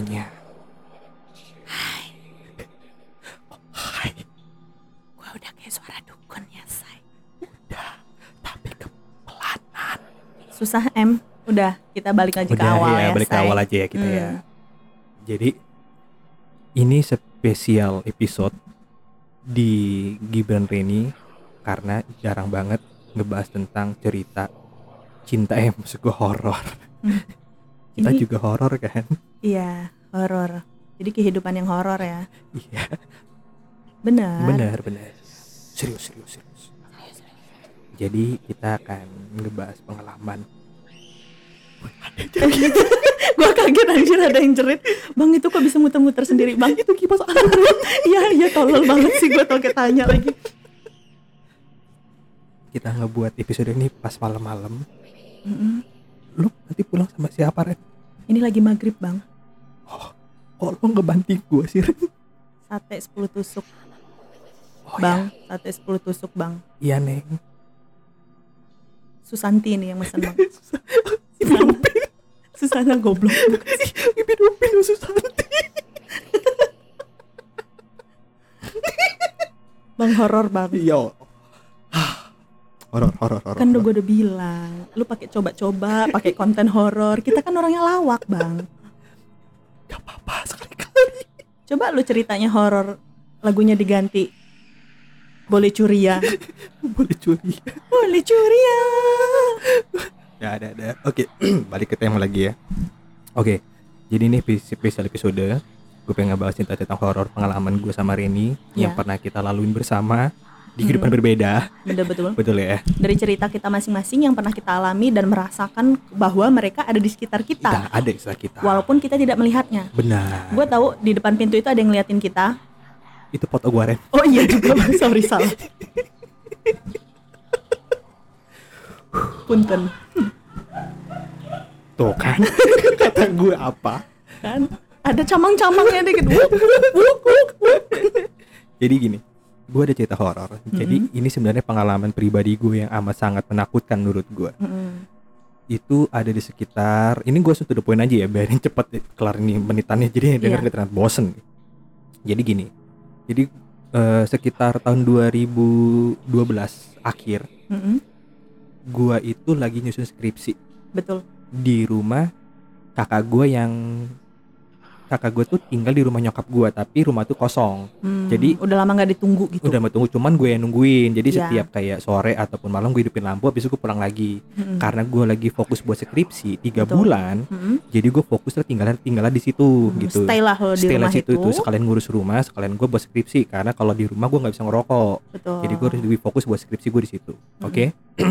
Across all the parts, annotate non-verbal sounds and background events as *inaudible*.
Semuanya. Hai, Gua udah kayak suara dukun ya, say. tapi kepelanan. Susah M. Udah, kita balik lagi ke Udah awal ya, ya, balik ke awal aja ya kita ya. Hmm. Jadi ini spesial episode di Gibran Reni karena jarang banget ngebahas tentang cerita cinta yang maksud gue horor. Hmm. Kita juga horor kan? Iya, horor. Jadi kehidupan yang horor ya. Iya, Benar. benar benar. Serius serius serius. Jadi kita akan ngebahas pengalaman. *laughs* Gua kaget anjir ada yang jerit. Bang itu kok bisa muter-muter sendiri, Bang? Itu kipas angin. *laughs* Iya, iya tolol banget sih gua tau tanya lagi. Kita ngebuat episode ini pas malam-malam. Mm-mm. Lu nanti pulang sama siapa Ren? Ini lagi maghrib, Bang. Kok lu ngebanting gue sih? Sate 10 tusuk, Oh, Bang. Sate 10 tusuk, Bang. Iya Neng. Susanti nih yang mesen, Bang. *laughs* Upin, Susana goblok. Ibu Upin Susanti. Bang horor, Bang. Iya. Horor, horor, horor. Kan udah gue udah bilang, lu pakai coba-coba, pakai konten horor. Kita kan orangnya lawak, Bang. Gak apa-apa sekali-kali. Coba lu ceritanya horor, lagunya diganti. Boleh curia. *laughs* Boleh curi. Boleh curia. Ya ada, ada. Oke, *clears throat* balik ke tema lagi ya. Oke, jadi ini spesial episode. Gue pengen ngebahas cerita tentang horor pengalaman gue sama Reni yang Ya. pernah kita laluin bersama di kehidupan berbeda. Betul betul. Betul ya? Dari cerita kita masing-masing yang pernah kita alami dan merasakan bahwa mereka ada di sekitar Kita kita. ada istilah kita. Walaupun kita tidak melihatnya. Benar. Gue tahu di depan pintu itu ada yang ngeliatin kita. Itu foto gue Ren. Oh iya juga, *laughs* sorry salah. Punten. Tuh kan. *laughs* Kata gue apa? Kan ada camang-camangnya dikit. Wuk, wuk, wuk, wuk. Jadi gini, gue ada cerita horor. Jadi ini sebenarnya pengalaman pribadi gue yang amat sangat menakutkan menurut gue. Mm-mm. Itu ada di sekitar, ini gue the point aja ya, biarin *laughs* cepet kelar ini menitannya. Jadi yang denger Iya. ternyata bosen. Jadi gini, jadi eh, sekitar tahun 2012 akhir, Mm-mm. gue itu lagi nyusun skripsi Betul. di rumah kakak gue yang kakak gue tuh tinggal di rumah nyokap gue, tapi rumah tuh kosong. Hmm, Jadi- udah lama nggak ditunggu gitu. udah mau tunggu cuman gue yang nungguin jadi Iya. setiap kayak sore ataupun malam gue hidupin lampu habis itu gue pulang lagi Mm-mm. karena gue lagi fokus buat skripsi tiga Betul. bulan Mm-mm. jadi gue fokus lah tinggal tinggal di situ Hmm, gitu Stay lah lo di Stay rumah situ itu. itu sekalian ngurus rumah sekalian gue buat skripsi karena kalau di rumah gue nggak bisa ngerokok Betul. jadi gue harus lebih fokus buat skripsi gue di situ Mm-mm. oke *clears throat*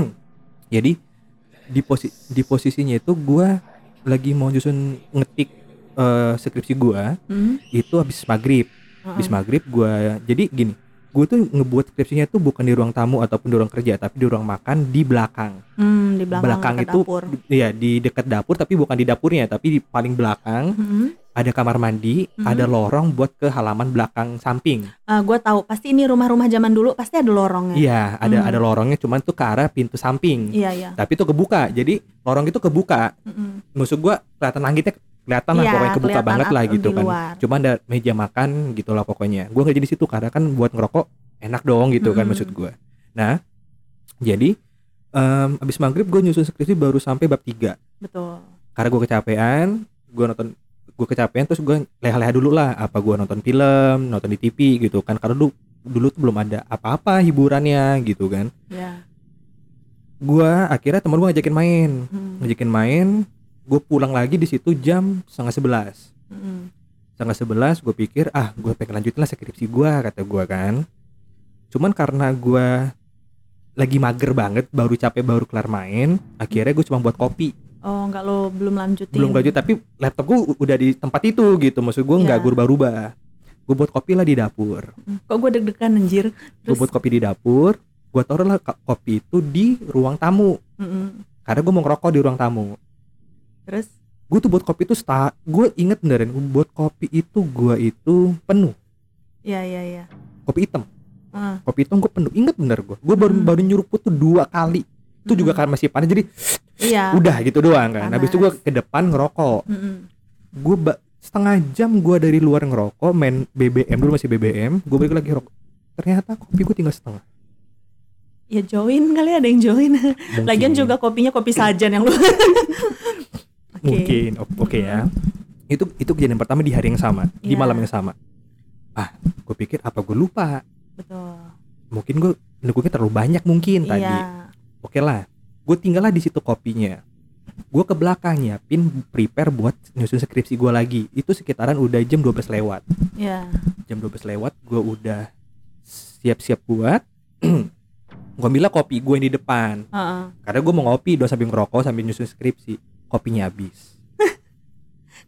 jadi di posi di posisinya itu gue lagi mau nyusun ngetik eh, skripsi gue Mm. itu habis maghrib habis Mm-mm. maghrib gue jadi gini gue tuh ngebuat skripsinya tuh bukan di ruang tamu ataupun di ruang kerja tapi di ruang makan di belakang Hmm, di belakang, dekat itu dapur. ya di dekat dapur tapi bukan di dapurnya tapi di paling belakang Mm-mm. ada kamar mandi Mhm. ada lorong buat ke halaman belakang samping Ah, gue tahu pasti ini rumah-rumah zaman dulu pasti ada lorongnya. iya ada Hmm. ada lorongnya cuman tuh ke arah pintu samping Iya iya. tapi itu kebuka jadi lorong itu kebuka Mm-mm. maksud gua kelihatan langitnya kelihatan lah Iya, pokoknya kebuka banget lah gitu kan luar. cuma ada meja makan gitu lah pokoknya gua nggak jadi situ karena kan buat ngerokok enak dong gitu kan Mm-mm. maksud gua nah jadi em, abis maghrib gue nyusun skripsi baru sampai bab 3 Betul. karena gue kecapean gue nonton gue kecapean terus gue leha-leha dulu lah apa gue nonton film nonton di TV gitu kan karena dulu dulu tuh belum ada apa-apa hiburannya gitu kan Ya. gue akhirnya temen gue ngajakin main Hmm. ngajakin main gue pulang lagi di situ jam setengah sebelas Mm-mm. setengah sebelas gue pikir ah gue pengen lanjutin lah skripsi gue kata gue kan cuman karena gue lagi mager banget baru capek baru kelar main akhirnya gue cuma buat kopi Oh, enggak lo belum lanjutin. belum lanjut tapi laptop gue udah di tempat itu gitu maksud gue nggak Iya. gue rubah-rubah gue buat kopi lah di dapur Mm. Kok gue deg-degan anjir. gue buat kopi di dapur gue taruh lah ko- kopi itu di ruang tamu Mm-mm. karena gue mau ngerokok di ruang tamu Terus gue tuh buat kopi itu sta gue inget beneran buat kopi itu gue itu penuh ya ya ya. kopi hitam Ah. kopi hitam gue penuh inget bener gue gue baru Hmm. baru nyuruput tuh dua kali itu juga Mm-mm. karena masih panas jadi Iya. udah gitu doang kan habis itu gue ke depan ngerokok Mm-mm. gue setengah jam gue dari luar ngerokok main BBM dulu masih BBM gue balik lagi rokok ternyata kopi gue tinggal setengah Ya join kali ada yang join. Lagian juga kopinya kopi sajan yang lu. *laughs* Oke. mungkin oke ya itu itu kejadian pertama di hari yang sama di Iya. malam yang sama ah gue pikir apa gue lupa Betul. mungkin gue nunggunya terlalu banyak mungkin tadi Iya. oke lah gue tinggal lah di situ kopinya gue ke belakang nyiapin prepare buat nyusun skripsi gue lagi itu sekitaran udah jam 12 lewat Iya. jam 12 lewat gue udah siap-siap buat *clears throat* gue ambil kopi gue yang di depan Heeh. karena gue mau ngopi dong sambil ngerokok sambil nyusun skripsi kopinya habis *laughs*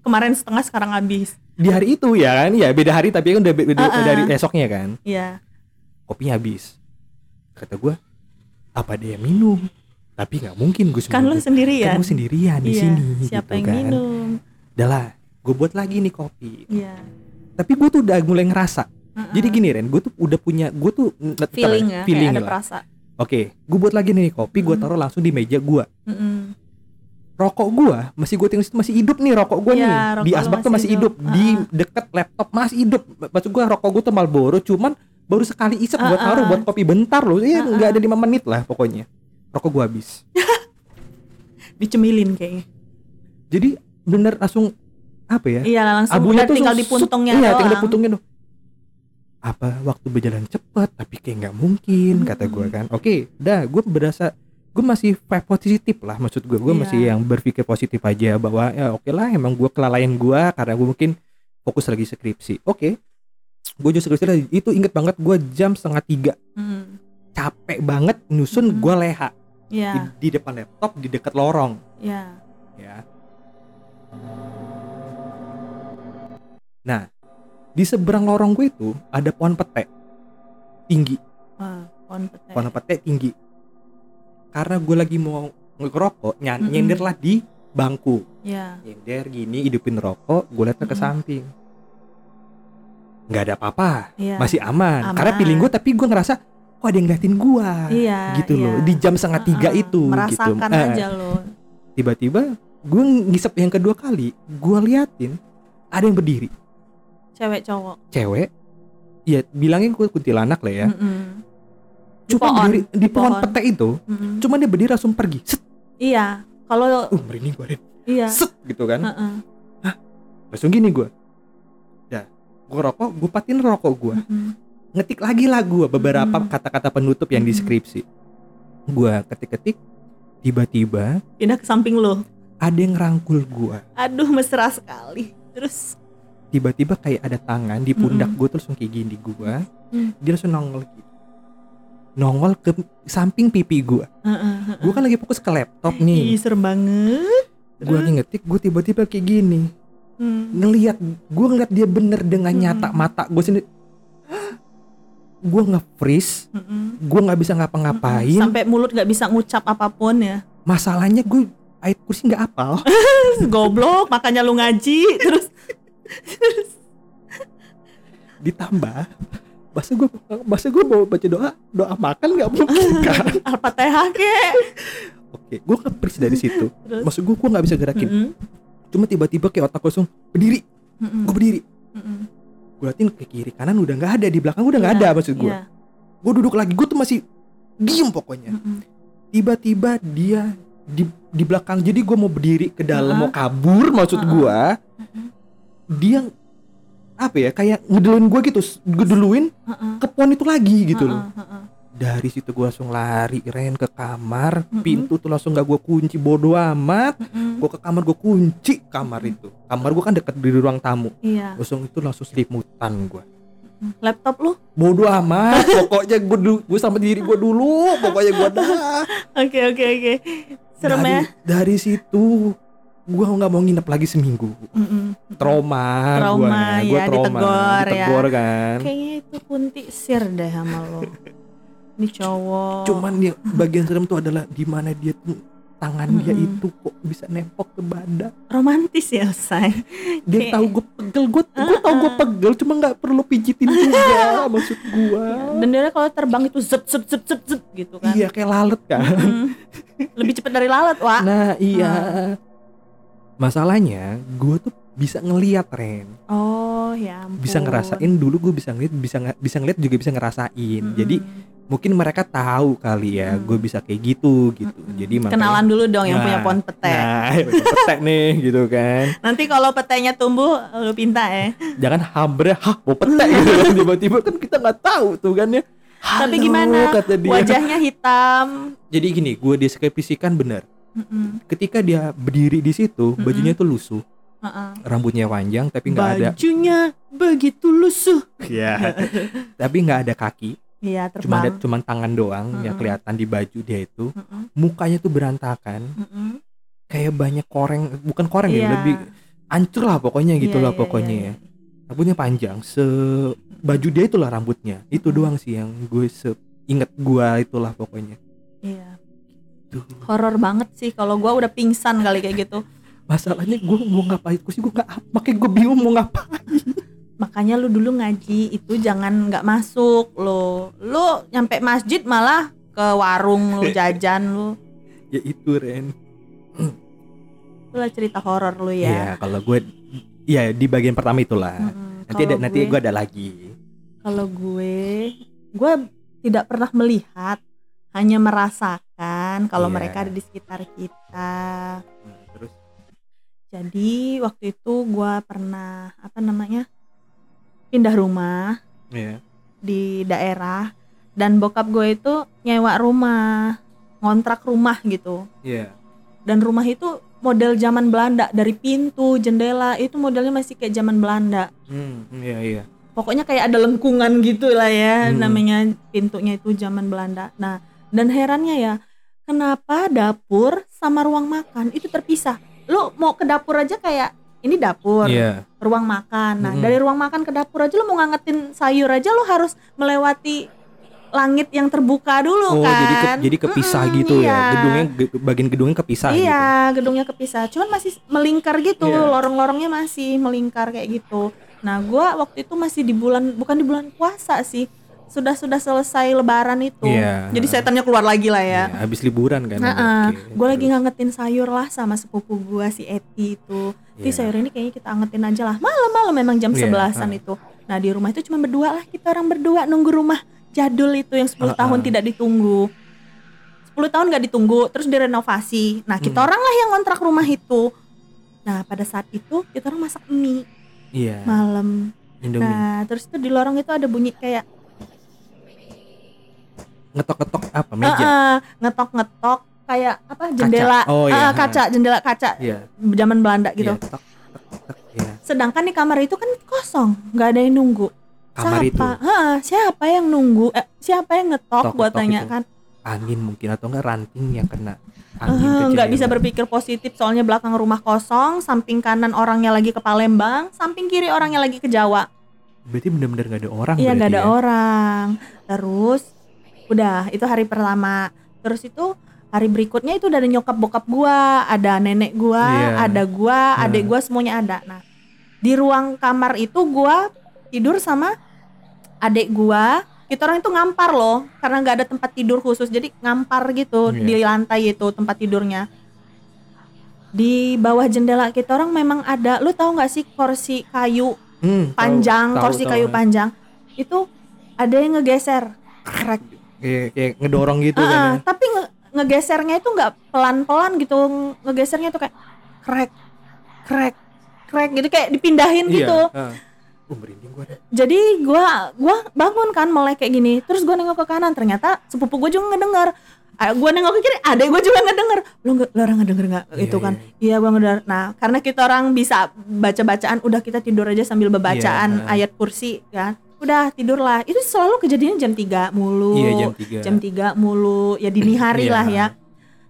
Kemarin setengah sekarang habis. di hari itu ya kan ya beda hari tapi kan udah be- beda Uh-uh. dari esoknya kan Iya. kopinya habis kata gue apa dia minum tapi nggak mungkin gue Kan lu sendirian. kan gue sendirian di Iya, sini Siapa gitu yang kan. minum? Udah lah, gue buat lagi nih kopi. Iya. Tapi gue tuh udah mulai ngerasa. Heeh. Jadi gini Ren, gue tuh udah punya, gue tuh feeling ya, feeling kayak ada lah. perasa. Oke, gue buat lagi nih kopi, gue Mm. taruh langsung di meja gue. Mm-mm. Rokok gue masih gue tinggal situ masih hidup nih rokok gue Iya, nih rokok di asbak tuh masih hidup, hidup. di deket laptop masih hidup. Maksud gue rokok gue tuh Marlboro, cuman baru sekali isep buat taruh buat kopi bentar loh, ya Uh-uh. nggak ada lima menit lah pokoknya. Rokok gue habis. *laughs* Dicemilin kayaknya. Jadi bener langsung apa ya? Iya langsung abunya tuh tinggal di puntungnya iya, doang. tinggal di puntungnya doang. apa waktu berjalan cepat tapi kayak nggak mungkin kata gue kan oke dah gue berasa gue masih vibe positif lah maksud gue gue Iya. masih yang berpikir positif aja bahwa ya oke lah emang gue kelalaian gue karena gue mungkin fokus lagi skripsi oke gue justru skripsi itu inget banget gue jam setengah tiga Mm. capek banget nyusun Mhm. gue leha di, Iya, di depan laptop di dekat lorong iya. ya. Nah, di seberang lorong gue itu ada pohon pete tinggi, pohon pete. pohon pete tinggi. Karena gue lagi mau ngerokok, ny- Mm-mm. nyender lah di bangku, Iya. nyender gini, hidupin rokok, gue liat ke Mm-mm. samping, nggak ada apa-apa, Iya. masih aman. Aman. Karena feeling gue, tapi gue ngerasa kok ada yang ngeliatin gue, Iya, gitu iya. loh, di jam setengah tiga Heeh, itu, gitu. Eh, aja lo. tiba-tiba gue ngisep yang kedua kali gue liatin ada yang berdiri Cewek cowok. cewek ya bilangin gue kuntilanak lah ya Mm-mm. Di cuma pohon, berdiri di di pohon pohon. pete itu Mm-mm. cuma dia berdiri langsung pergi set Iya. Kalau uh merinding gue iya. set gitu kan Heeh. langsung gini gue dah gue rokok gue patin rokok gue Mm-mm. ngetik lagi lah gue beberapa Mm. kata-kata penutup yang di Mm. skripsi gue ketik-ketik tiba-tiba Pindah ke samping lo. ada yang rangkul gue Aduh, mesra sekali. Terus tiba-tiba kayak ada tangan di pundak Mm-mm. gue terus kayak gini di gue Mm. dia langsung nongol gitu nongol ke samping pipi gue gue kan lagi fokus ke laptop Ih, nih serem banget. gue lagi ngetik gue tiba-tiba kayak gini Hmm. ngelihat gue ngeliat dia bener dengan Hmm. nyata mata gue sendiri *gasps* gue nge-freeze Mm-mm. gue nggak bisa ngapa-ngapain Sampai mulut nggak bisa ngucap apa pun ya. masalahnya gue ayat kursi nggak apal *laughs* Goblok, makanya lu ngaji terus ditambah masa gue masa gue mau baca doa doa makan nggak mungkin *laughs* kan Al-Fatihah kek. oke gue nge-freeze dari situ Terus maksud gue gue nggak bisa gerakin Mm-mm. cuma tiba-tiba kayak otak gue langsung berdiri Mm-mm. gue berdiri Mm-mm. gue liatin ke kiri kanan udah nggak ada di belakang udah nggak Iya, ada maksud gue iya. gue duduk lagi gue tuh masih diem pokoknya tiba-tiba dia di di belakang jadi gue mau berdiri ke dalam Heeh. mau kabur maksud Heeh. gue Mm-mm. dia apa ya kayak ngeduluin gue gitu ngeduluin Heeh. ke pohon itu lagi gitu loh Heeh, heeh. dari situ gue langsung lari ren ke kamar Mm-mm. pintu tuh langsung gak gue kunci bodo amat Mm-mm. gue ke kamar gue kunci kamar itu kamar gue kan deket di ruang tamu Iya. langsung itu langsung selimutan gue Laptop lu? bodo amat *laughs* pokoknya gue dulu gue sama diri gue dulu pokoknya gue dah *laughs* Oke oke oke. Serem dari, ya. dari situ gue nggak mau nginep lagi seminggu Mm-mm. trauma Trauma, gue gue ya, trauma ditegor, ya. ditegor kan Kayaknya itu kunti sir deh sama lo. Ini cowok. cuman dia bagian serem tuh adalah di mana dia tuh tangan dia Mm-mm. itu kok bisa nempok ke badan romantis ya, say. dia Kayak- tahu gue pegel gue gue tahu gue pegel cuma nggak perlu pijitin juga *laughs* maksud gue Dan dia kalau terbang itu zet zet zet, zet gitu kan. iya kayak lalat kan Mm. Lebih cepat dari lalat, Wak. nah iya Masalahnya gue tuh bisa ngeliat Ren, Oh ya ampun. bisa ngerasain dulu gue bisa ngeliat, bisa nge- bisa ngeliat juga bisa ngerasain. Mm-mm. Jadi mungkin mereka tahu kali ya Mm. gue bisa kayak gitu gitu. Mm-mm. Jadi makanya- kenalan dulu dong yang Nah, punya pohon pete. Nah, *laughs* petek nih gitu kan. Nanti kalau petenya tumbuh lu pinta ya. Jangan hambre, hah mau petek *laughs* gitu kan tiba-tiba kan kita nggak tahu tuh kan ya. Tapi Halo, gimana? kata dia. Wajahnya hitam. Jadi gini, gue deskripsikan bener. Mm-mm. Ketika dia berdiri di situ, Mm-mm. bajunya tuh lusuh, Uh-uh. rambutnya panjang tapi nggak ada, Bajunya begitu lusuh. ya, *laughs* tapi nggak ada kaki, Iya cuma ada cuma tangan doang yang Mm-mm. kelihatan di baju dia itu. Mm-mm. Mukanya tuh berantakan, Mm-mm. kayak banyak koreng, bukan koreng ya, Iya. lebih hancur lah pokoknya gitu Iya, lah iya, pokoknya iya, ya. Rambutnya panjang, se baju dia itulah rambutnya. Itu doang sih yang gue se inget gua itulah pokoknya. Iya. Tuh. Horor banget sih kalau gua udah pingsan kali kayak gitu. Masalahnya gue mau ngapain? Gue sih gue nggak, makanya gue bingung mau ngapain. Makanya lu dulu ngaji itu jangan nggak masuk lo. Lu nyampe masjid malah ke warung lu *laughs* jajan lu. ya itu Ren. Itulah cerita horor lu Iya, ya. kalau gue ya di bagian pertama itulah. Mm-mm. Nanti ada Kalau nanti gue ada lagi. Kalau gue, gue tidak pernah melihat, hanya merasakan kalau Iya. mereka ada di sekitar kita. Hmm, Terus Jadi waktu itu gue pernah apa namanya pindah rumah ya. di daerah dan bokap gue itu nyewa rumah, ngontrak rumah gitu. Iya. Dan rumah itu model zaman Belanda dari pintu, jendela itu modelnya masih kayak zaman Belanda. Hmm, iya iya. pokoknya kayak ada lengkungan gitu lah ya Hmm. namanya pintunya itu zaman Belanda. Nah dan herannya ya kenapa dapur sama ruang makan itu terpisah? Lu mau ke dapur aja kayak ini dapur, Iya. ruang makan. Nah Mm-mm. dari ruang makan ke dapur aja lu mau ngangetin sayur aja lu harus melewati langit yang terbuka dulu Oh, kan. jadi ke, jadi kepisah Mm-mm, gitu iya. ya. Gedungnya ge- bagian gedungnya kepisah gitu. Iya, gedungnya kepisah. Cuman masih melingkar gitu, Iya. lorong-lorongnya masih melingkar kayak gitu. Nah, gua waktu itu masih di bulan bukan di bulan puasa sih. Sudah sudah selesai lebaran itu. Iya. Jadi setannya keluar lagi lah ya. Iya, habis liburan kan. Oke, Gue lagi ngangetin sayur lah sama sepupu gua si Eti itu. Ti Iya. sayur ini kayaknya kita angetin aja lah. Malam-malam memang jam Iya, sebelasan ah. itu. Nah, di rumah itu cuma berdua lah kita orang berdua nunggu rumah jadul itu yang 10 Ah, tahun ah. tidak ditunggu. 10 tahun gak ditunggu, terus direnovasi. Nah, kita Hmm. orang lah yang ngontrak rumah itu. Nah, pada saat itu kita orang masak mie Iya. malam. Indomie. Nah, terus itu di lorong itu ada bunyi kayak Ngetok-ngetok apa? Meja. "Eh, ngetok-ngetok kayak apa jendela Oh, iya. Ah, kaca jendela kaca Iya. zaman Belanda gitu. Iya, tek, tek, tek, iya. Sedangkan di kamar itu kan kosong, nggak ada yang nunggu. Kamar itu siapa? Hah, siapa yang nunggu? Eh, siapa yang ngetok? Tok, Gua tanya itu. kan. angin mungkin atau enggak ranting yang kena angin nggak jendela. bisa berpikir positif soalnya belakang rumah kosong, samping kanan orangnya lagi ke Palembang, samping kiri orangnya lagi ke Jawa. Berarti benar-benar nggak ada orang. Iya nggak ada ya? orang. Terus udah itu hari pertama. Terus itu hari berikutnya itu udah ada nyokap bokap gua, ada nenek gua, Iya. ada gua, Nah. adik gua semuanya ada. Nah di ruang kamar itu gua tidur sama adik gua. Kita orang itu ngampar loh, karena nggak ada tempat tidur khusus, jadi ngampar gitu Iya. di lantai itu tempat tidurnya. Di bawah jendela kita orang memang ada, lu tahu nggak sih kursi kayu Hmm, tahu, panjang, tahu, kursi tahu. kayu panjang itu ada yang ngegeser, krek. Kayak, kayak ngedorong gitu kan. Ah, ya. tapi nge ngegesernya itu nggak pelan-pelan gitu, ngegesernya tuh kayak krek, krek, krek gitu kayak dipindahin Iya, gitu. ah. Uh, merinding gua deh. Jadi gua gua bangun kan melek kayak gini, terus gua nengok ke kanan, ternyata sepupu gua juga ngedenger. Gua nengok ke kiri, adek gua juga ngedenger. Lo nggak, lo orang ngedenger nggak? Iya, itu kan? iya. Iya, gua ngedenger. Nah, karena kita orang bisa baca bacaan, udah kita tidur aja sambil bebacaan Iya, ayat kursi kan. Udah tidurlah. Itu selalu kejadian jam 3 mulu. Iya jam 3 jam 3 mulu, ya dini hari Iya. lah ya.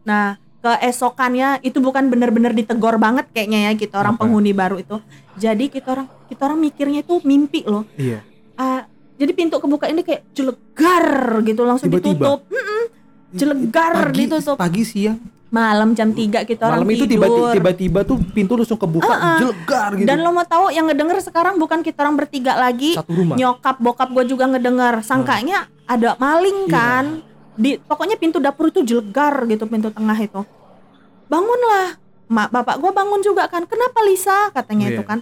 Nah, keesokannya itu bukan benar-benar ditegor banget kayaknya ya kita orang Apa? penghuni baru itu. Jadi kita orang kita orang mikirnya itu mimpi loh. Iya. Ah, jadi pintu kebuka ini kayak jelegar gitu langsung Tiba-tiba? ditutup. Mm-mm. Jelegar pagi, ditutup. Pagi siang. Malam jam 3 kita orang Malam itu tidur. tiba- tiba-tiba tuh pintu langsung kebuka Ah, ah. jelegar gitu. Dan lo mau tahu yang ngedenger sekarang bukan kita orang bertiga lagi. satu rumah. Nyokap bokap gue juga ngedenger. Sangkanya ada maling Iya. kan. Di pokoknya pintu dapur itu jelegar gitu pintu tengah itu. Bangunlah. mak bapak gua bangun juga kan kenapa Lisa katanya Iya. itu kan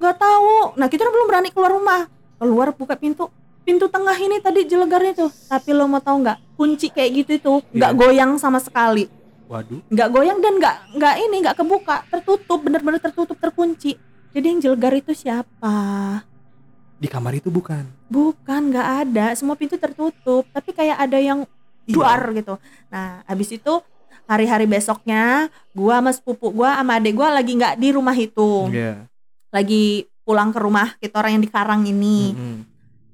nggak tahu nah kita belum berani keluar rumah keluar buka pintu pintu tengah ini tadi jelegarnya tuh tapi lo mau tahu nggak kunci kayak gitu itu nggak Iya. goyang sama sekali Waduh. nggak goyang dan nggak nggak ini nggak kebuka tertutup bener-bener tertutup terkunci jadi yang jelegar itu siapa Di kamar itu bukan. bukan nggak ada semua pintu tertutup tapi kayak ada yang Iya. duar gitu nah habis itu hari-hari besoknya gua sama sepupu gua sama adik gua lagi nggak di rumah itu Iya. lagi pulang ke rumah kita orang yang di Karang ini Mm-mm.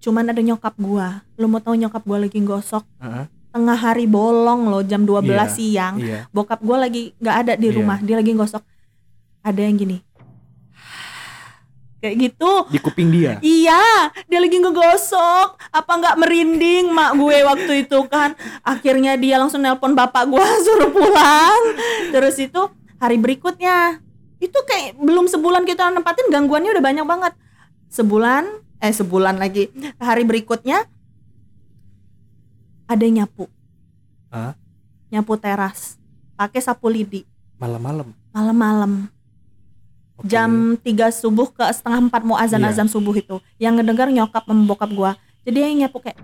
cuman ada nyokap gua lo mau tahu nyokap gua lagi gosok Heeh. Tengah hari bolong loh jam 12 Iya. siang. Iya. bokap gue lagi nggak ada di Iya. rumah dia lagi gosok ada yang gini. Kayak gitu. Di kuping dia. iya dia lagi ngegosok. Apa nggak merinding mak gue waktu itu kan? Akhirnya dia langsung nelpon bapak gue *laughs* suruh pulang. Terus itu hari berikutnya. Itu kayak belum sebulan kita nempatin gangguannya udah banyak banget. Sebulan eh sebulan lagi. Hari berikutnya ada yang nyapu. Hah? nyapu teras. Pakai sapu lidi. Malam-malam. malam-malam. Oke. jam 3 subuh ke setengah empat mau azan azan subuh itu. Yang ngedengar nyokap sama bokap gua. Jadi yang nyapu kayak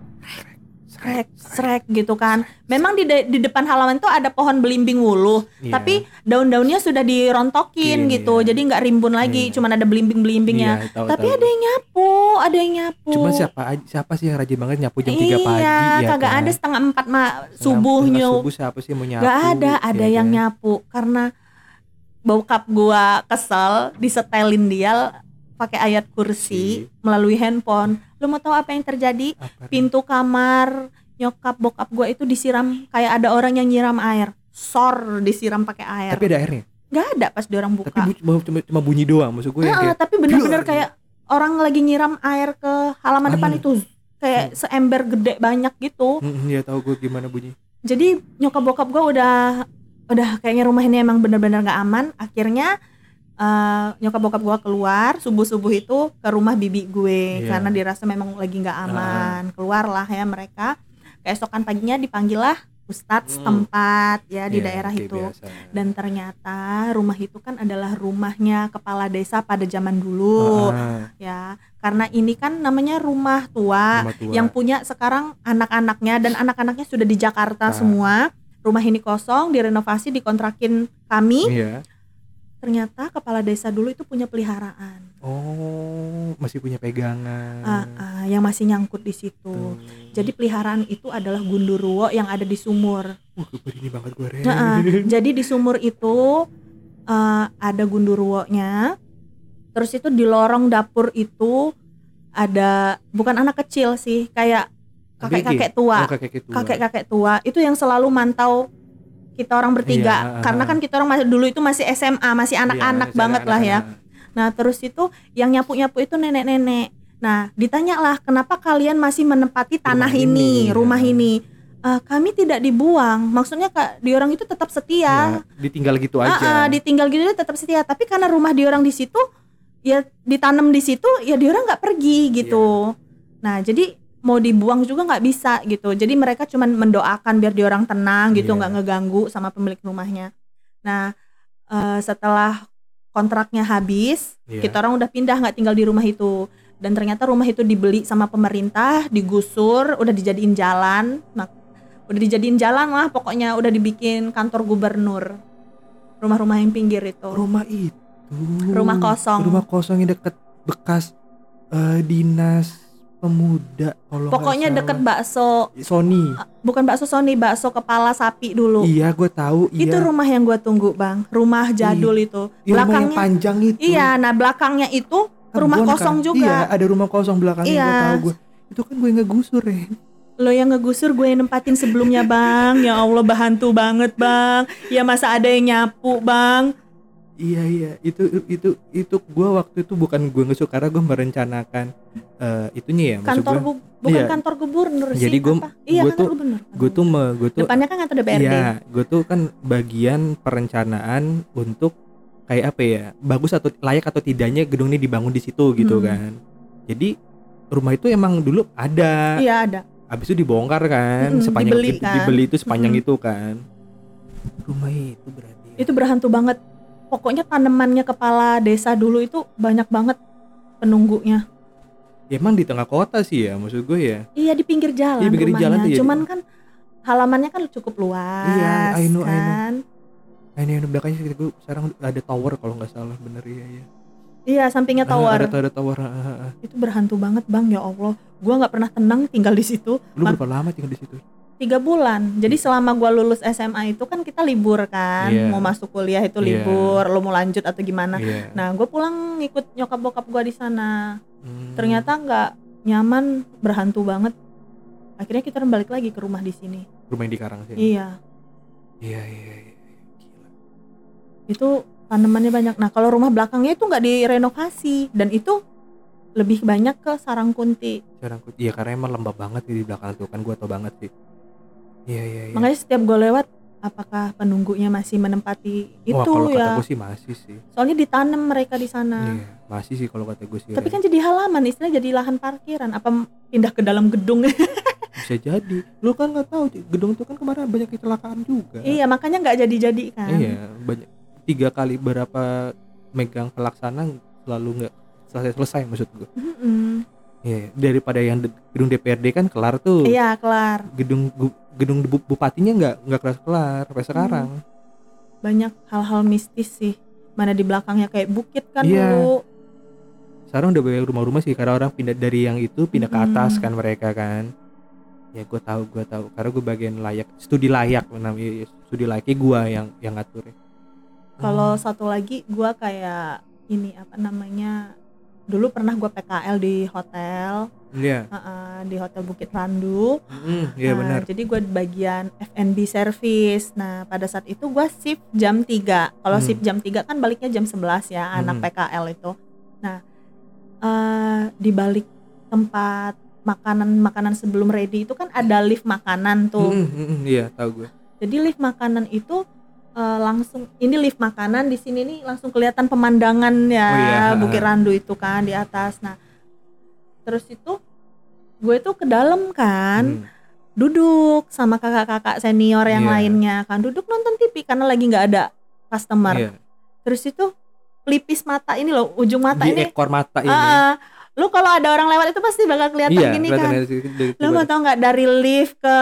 srek srek gitu kan memang di de- di depan halaman tuh ada pohon belimbing wuluh Iya. tapi daun-daunnya sudah dirontokin Iya. gitu jadi nggak rimbun lagi Iya. cuman ada belimbing belimbingnya Iya, tahu, tapi tahu. ada yang nyapu ada yang nyapu Cuma siapa siapa sih yang rajin banget nyapu jam 3 iya, pagi ya kagak kan? ada setengah empat ma subuhnya subuh siapa sih mau nyapu? Gak ada, ada ya yang kan? nyapu karena bokap gua kesel disetelin dia pakai ayat kursi Si. melalui handphone. Lu mau tahu apa yang terjadi? Apa? Pintu kamar nyokap bokap gua itu disiram kayak ada orang yang nyiram air. Sor disiram pakai air. Tapi ada airnya. Gak ada pas diorang buka. Tapi bu- cuma, cuma, bunyi doang maksud gue yang Ah, kayak tapi bener-bener kayak orang lagi nyiram air ke halaman depan Halaman. itu kayak seember gede banyak gitu. Mm, ya tahu gue gimana bunyi. jadi nyokap bokap gue udah udah kayaknya rumah ini emang bener-bener gak aman akhirnya eh, nyokap bokap gue keluar subuh subuh itu ke rumah bibi gue Iya. karena dirasa memang lagi nggak aman keluarlah ya mereka keesokan paginya dipanggil lah ustadz Hmm. setempat ya di Ya, daerah itu biasa. dan ternyata rumah itu kan adalah rumahnya kepala desa pada zaman dulu Ah, ya karena ini kan namanya rumah tua rumah tua. yang punya sekarang anak-anaknya dan anak-anaknya sudah di Jakarta Ah. semua. Rumah ini kosong, direnovasi, dikontrakin kami. Iya. Ternyata kepala desa dulu itu punya peliharaan Oh, masih punya pegangan. ah, ah, yang masih nyangkut di situ. Tuh. Jadi peliharaan itu adalah gundurwo yang ada di sumur. Wah, ini banget gue. Nah, ah, *laughs* jadi di sumur itu eh, ada gundurwonya. Terus itu di lorong dapur itu ada bukan anak kecil sih, kayak kakek-kakek tua. Oh, kakek tua. kakek-kakek tua itu yang selalu mantau kita orang bertiga. Iya, karena kan kita orang masih dulu itu masih SMA masih Iya, anak-anak masih banget lah ya. nah terus itu yang nyapu-nyapu itu nenek-nenek. Nah ditanyalah kenapa kalian masih menempati tanah Rumah ini, ini, rumah ya. ini? "Eh, kami tidak dibuang. Maksudnya kak di orang itu tetap setia. Ya, ditinggal gitu aja. ah, ditinggal gitu dia tetap setia. Tapi karena rumah di orang di situ ya ditanam di situ ya di orang nggak pergi gitu. Nah jadi mau dibuang juga nggak bisa gitu jadi mereka cuman mendoakan biar di orang tenang gitu Iya. nggak ngeganggu sama pemilik rumahnya nah eh, setelah kontraknya habis Iya. kita orang udah pindah nggak tinggal di rumah itu dan ternyata rumah itu dibeli sama pemerintah digusur udah dijadiin jalan nah udah dijadiin jalan lah pokoknya udah dibikin kantor gubernur rumah-rumah yang pinggir itu rumah itu. Rumah kosong. Rumah kosong yang deket bekas eh, dinas pemuda kalau pokoknya deket bakso Sony. bukan bakso Sony bakso kepala sapi dulu Iya, gue tahu. Iya. itu rumah yang gue tunggu bang rumah jadul itu Iya, rumah yang belakangnya panjang itu. iya nah belakangnya itu rumah Kebon kosong kan? juga Iya, ada rumah kosong belakangnya Iya. gue tahu gue. Itu kan gue ngegusur ya. lo yang ngegusur gue yang nempatin sebelumnya bang ya Allah bahantu banget bang ya masa ada yang nyapu bang Iya iya itu itu itu gue waktu itu bukan gue ngusur karena gue merencanakan eh, itunya ya kantor gue gu- bukan iya. kantor gubernur sih Jadi gua- apa? iya gua kantor tuh- gue tuh me, gue tuh depannya kan kantor DPRD iya gue tuh kan bagian perencanaan untuk kayak apa ya bagus atau layak atau tidaknya gedung ini dibangun di situ gitu Hmm. kan jadi rumah itu emang dulu ada iya ada habis itu dibongkar kan Mm-mm, sepanjang dibeli itu kan. dibeli itu sepanjang Mm-mm. itu kan rumah itu berarti itu berhantu banget pokoknya tanamannya kepala desa dulu itu banyak banget penunggunya. Ya, emang di tengah kota sih ya maksud gue ya. Iya di pinggir jalan Iya, pinggir rumahnya. jalan tuh ya. Cuman kan halamannya kan cukup luas Iya, I know, I know. kan. Nah, ini yang di belakangnya sekitar gue sekarang ada tower kalau nggak salah bener iya iya. Iya sampingnya Ah, tower. ada, ada tower. ah, ah, ah. Itu berhantu banget bang ya Allah. Gua nggak pernah tenang tinggal di situ. Lu Mak- berapa lama tinggal di situ? Tiga bulan. Jadi selama gua lulus SMA itu kan kita libur kan. Iya. Mau masuk kuliah itu Iya. libur. Lo mau lanjut atau gimana? Iya. Nah gue pulang ngikut nyokap bokap gua di sana. Hmm. Ternyata nggak nyaman, berhantu banget. Akhirnya kita balik lagi ke rumah di sini. rumah yang di Karang sini. Iya. Iya iya iya. Gila. itu tanamannya banyak. Nah kalau rumah belakangnya itu nggak direnovasi dan itu lebih banyak ke sarang kunti. Sekarang aku- iya karena emang lembab banget di belakang tuh kan gua tau banget sih. Iya iya iya. Makanya setiap gue lewat, apakah penunggunya masih menempati itu Wah, kalau kata ya? gue sih masih sih. Soalnya ditanam mereka di sana. Iya, masih sih kalau kata gue sih. Tapi Ren. kan jadi halaman, istilah jadi lahan parkiran. Apa pindah ke dalam gedung? *laughs* bisa jadi. Lu kan nggak tahu gedung itu kan kemarin banyak kecelakaan juga. iya, makanya nggak jadi-jadi kan. Iya, banyak tiga kali berapa megang pelaksana selalu nggak selesai selesai maksud gue. Mm-mm. Iya, daripada yang de- gedung DPRD kan kelar tuh. Iya, kelar. Gedung gedung bu- bupatinya nggak nggak kelar kelar sampai sekarang. Banyak hal-hal mistis sih. Mana di belakangnya kayak bukit kan Iya. dulu. Sekarang udah banyak rumah-rumah sih karena orang pindah dari yang itu pindah ke Mm-mm. atas kan mereka kan. Ya gue tahu gue tahu karena gue bagian layak studi layak namanya studi layaknya gue yang yang ngatur. Kalau Hmm. satu lagi gua kayak ini apa namanya? Dulu pernah gua PKL di hotel, Iya, uh-uh, di hotel Bukit Randu. Mm, iya Nah, benar. Jadi di bagian F&B service. Nah, pada saat itu gua shift jam 3. Kalau Hmm. shift jam 3 kan baliknya jam 11 ya, anak Hmm. PKL itu. Nah, eh di balik tempat makanan-makanan sebelum ready itu kan ada lift makanan tuh. Mm, mm, mm, iya tahu gue. Jadi lift makanan itu eh, langsung ini lift makanan di sini nih langsung kelihatan pemandangan ya Oh iya, Bukit. Randu itu kan di atas. Nah, terus itu gue tuh ke dalam kan, Mm. duduk sama kakak-kakak senior yang Iya. lainnya kan, duduk nonton TV karena lagi nggak ada customer. Iya. Terus itu pelipis mata ini loh, ujung mata Di ini. ekor mata ini. Ah, lu kalau ada orang lewat itu pasti bakal kelihatan iya, gini kan. Lu mau tau nggak dari lift ke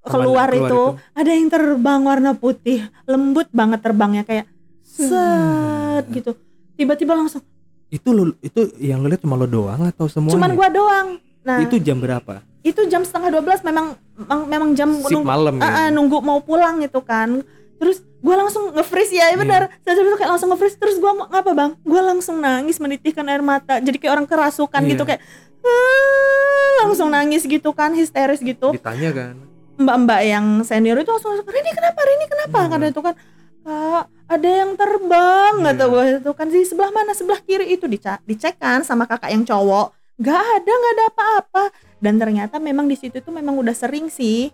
keluar, keluar itu, ada yang terbang warna putih, lembut banget terbangnya kayak set gitu. Tiba-tiba langsung, Itu lu itu yang lu lihat cuma lo doang atau semuanya? cuman gua doang. Nah, Itu jam berapa? itu jam setengah 12 memang memang, memang jam Sip nunggu, malam ah, ya. nunggu mau pulang gitu kan. Terus gua langsung nge-freeze ya, ya Iya. benar. Saya itu kayak langsung nge-freeze terus gua mau ngapa, Bang? Gua langsung nangis menitikkan air mata. Jadi kayak orang kerasukan Iya. gitu kayak "Ah," langsung nangis gitu kan, histeris gitu. Ditanya kan. Mbak-mbak yang senior itu langsung Rini kenapa? Rini kenapa? Hmm. karena itu kan kak ada yang terbang Iya. kata gue itu kan. Di sebelah mana? Sebelah kiri. Itu dica- dicek kan sama kakak yang cowok. Nggak ada nggak ada apa-apa. Dan ternyata memang di situ tuh memang udah sering sih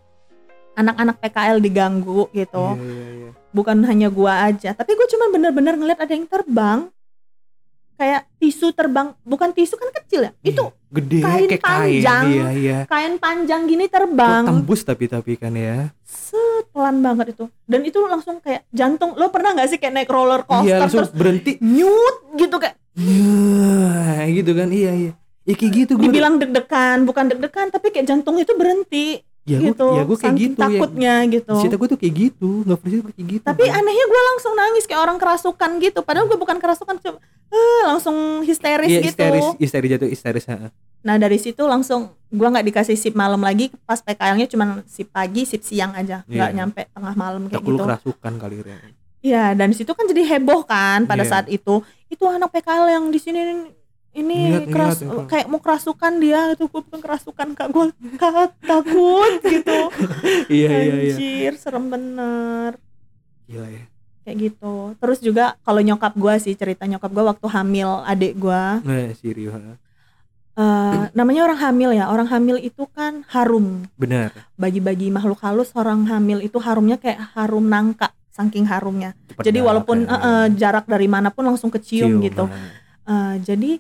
anak-anak PKL diganggu gitu. Iya, iya, iya. bukan hanya gua aja tapi gue cuman bener-bener ngeliat ada yang terbang kayak tisu terbang bukan tisu kan kecil ya itu Iya. gede kain kayak kain. panjang. Iya, iya. kain panjang gini terbang tembus tapi tapi kan ya. set pelan banget itu dan itu langsung kayak jantung lo pernah nggak sih kayak naik roller coaster Iya, terus berhenti. nyut gitu kayak Ya, gitu kan. Iya, iya. Ya kayak gitu gue. dibilang deg-degan bukan deg-degan tapi kayak jantung itu berhenti ya gue gitu ya gue kayak gitu ya. takutnya gitu Cerita gue tuh kayak gitu, nggak pernah kayak gitu. tapi anehnya gue langsung nangis kayak orang kerasukan gitu padahal gue bukan kerasukan cuma eh, langsung histeris Iya, gitu histeris, histeris jatuh histeris. ha. nah dari situ langsung gue nggak dikasih sip malam lagi pas PKL-nya cuma sip pagi sip siang aja nggak Iya. nyampe tengah malam kayak Tak gitu kerasukan kali Ren. Iya, dan situ kan jadi heboh kan pada Iya. saat itu. Itu anak PKL yang di sini ini keras ngeliat. kayak mau kerasukan dia itu gue kerasukan kak gue kak takut gitu. *laughs* Iya, iya, iya. Anjir, serem bener Gila ya. kayak gitu. Terus juga kalau nyokap gue sih cerita nyokap gue waktu hamil adik gue, Nah, Sirio. ha. eh, namanya orang hamil ya. Orang hamil itu kan harum. Benar. Bagi-bagi makhluk halus orang hamil itu harumnya kayak harum nangka, saking harumnya. Cepet Jadi walaupun ya. eh, eh, jarak dari mana pun langsung kecium gitu. ha. Eh, jadi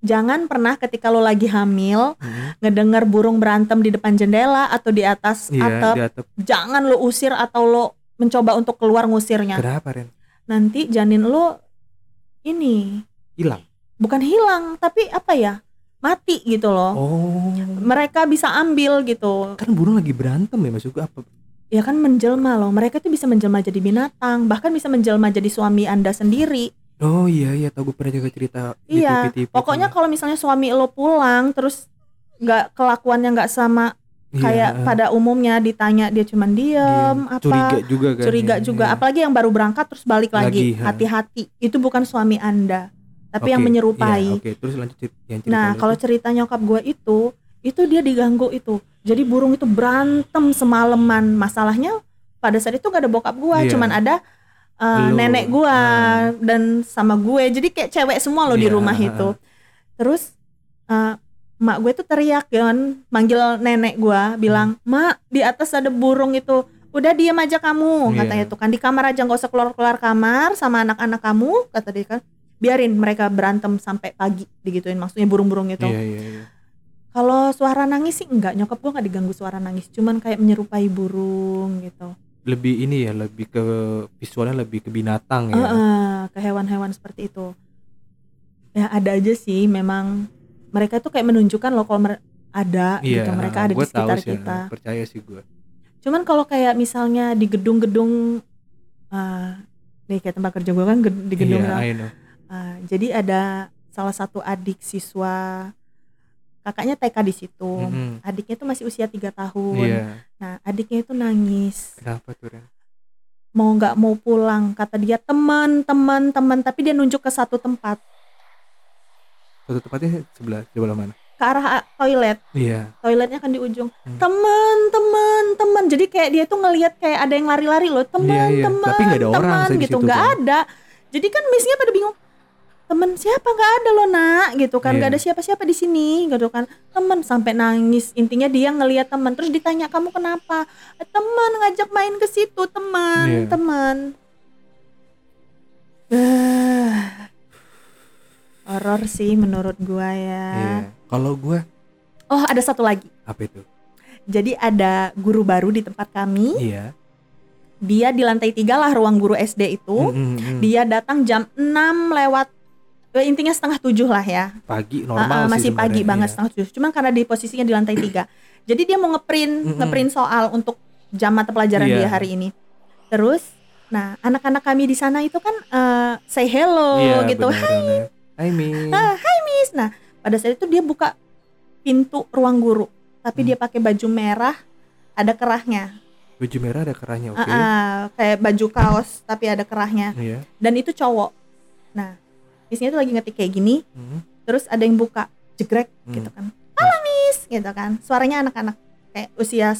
jangan pernah ketika lo lagi hamil Hmm. ngedengar burung berantem di depan jendela atau di atas Iya, atap, di atap. jangan lo usir atau lo mencoba untuk keluar ngusirnya. Kenapa Ren? nanti janin lo ini hilang bukan hilang tapi apa ya mati gitu loh oh mereka bisa ambil gitu kan burung lagi berantem ya maksud gue apa ya kan menjelma loh mereka tuh bisa menjelma jadi binatang bahkan bisa menjelma jadi suami anda sendiri oh iya iya tau gue pernah juga cerita di iya TV-TV pokoknya tuh. kalau misalnya suami lo pulang terus nggak kelakuannya nggak sama Iya, kayak pada umumnya ditanya dia cuman diem dia apa curiga juga kan curiga ya, juga. iya. apalagi yang baru berangkat terus balik Lagi, lagi ha. hati-hati. Itu bukan suami anda tapi yang Oke, menyerupai. iya, oke. Terus lanjut yang cerita nah kalau cerita nyokap gue itu itu dia diganggu itu. Jadi burung itu berantem semalaman. Masalahnya pada saat itu gak ada bokap gue Iya. cuman ada uh, Lu. nenek gue Ah. dan sama gue. Jadi kayak cewek semua loh di Iya, rumah ah, itu. terus uh, mak gue tuh teriak kan manggil nenek gue bilang mak di atas ada burung itu. Udah diam aja kamu Iya. katanya tuh kan. Di kamar aja nggak usah keluar keluar kamar sama anak-anak kamu kata dia kan. Biarin mereka berantem sampai pagi digituin maksudnya burung-burung itu. Iya iya iya. Kalau suara nangis sih enggak. Nyokap gue nggak diganggu suara nangis. Cuman kayak menyerupai burung gitu lebih ini ya lebih ke visualnya lebih ke binatang ya Heeh, ke hewan-hewan seperti itu ya ada aja sih memang mereka tuh kayak menunjukkan loh kalau ada iya gitu mereka ada di sekitar sih, kita percaya sih gue cuman kalau kayak misalnya di gedung-gedung uh, nih kayak tempat kerja gue kan di gedung iya lah. I know. Uh, jadi ada salah satu adik siswa kakaknya TK di situ. Mhm. adiknya tuh masih usia tiga tahun. Iya. Nah adiknya itu nangis. Kenapa tuh Ren? mau nggak mau pulang kata dia teman teman teman. Tapi dia nunjuk ke satu tempat. Satu tempatnya sebelah sebelah mana? Ke arah a- toilet. Iya. Toiletnya kan di ujung. Hmm. teman teman teman. Jadi kayak dia tuh ngelihat kayak ada yang lari-lari loh. Teman Iya, iya. teman Tapi nggak ada orang teman gitu. nggak kan. ada. Jadi kan misalnya pada bingung teman siapa? Nggak ada loh nak. Gitu kan nggak Iya. ada siapa-siapa di sini. Gitu kan teman sampai nangis. Intinya dia ngelihat teman terus ditanya kamu kenapa? "Eh, teman ngajak main ke situ teman Iya. teman Eh, horor sih menurut gua ya. Iya. Kalau gue oh ada satu lagi. Apa itu? Jadi ada guru baru di tempat kami. Iya. Dia di lantai tiga lah ruang guru SD itu. Mm, mm, mm. dia datang jam 6 lewat intinya setengah tujuh lah ya. Pagi Ah, normal ah, sih masih pagi sebenarnya, banget iya. setengah tujuh. Cuman karena di posisinya di lantai tiga. Jadi dia mau ngeprint Mm-mm. ngeprint soal untuk jam mata pelajaran Iya. dia hari ini. Terus nah anak-anak kami di sana itu kan eh, say hello Iya, gitu. Hai. Mi. Ah, Miss. Nah pada saat itu dia buka pintu ruang guru. Tapi Hmm. dia pakai baju merah ada kerahnya. Baju merah ada kerahnya oke. Ah, ah, kayak baju kaos tapi ada kerahnya. Iya. Dan itu cowok. Nah Missnya tuh lagi ngetik kayak gini Mm, terus ada yang buka jegrek mm. gitu kan. Halo Miss gitu kan. Suaranya anak-anak kayak usia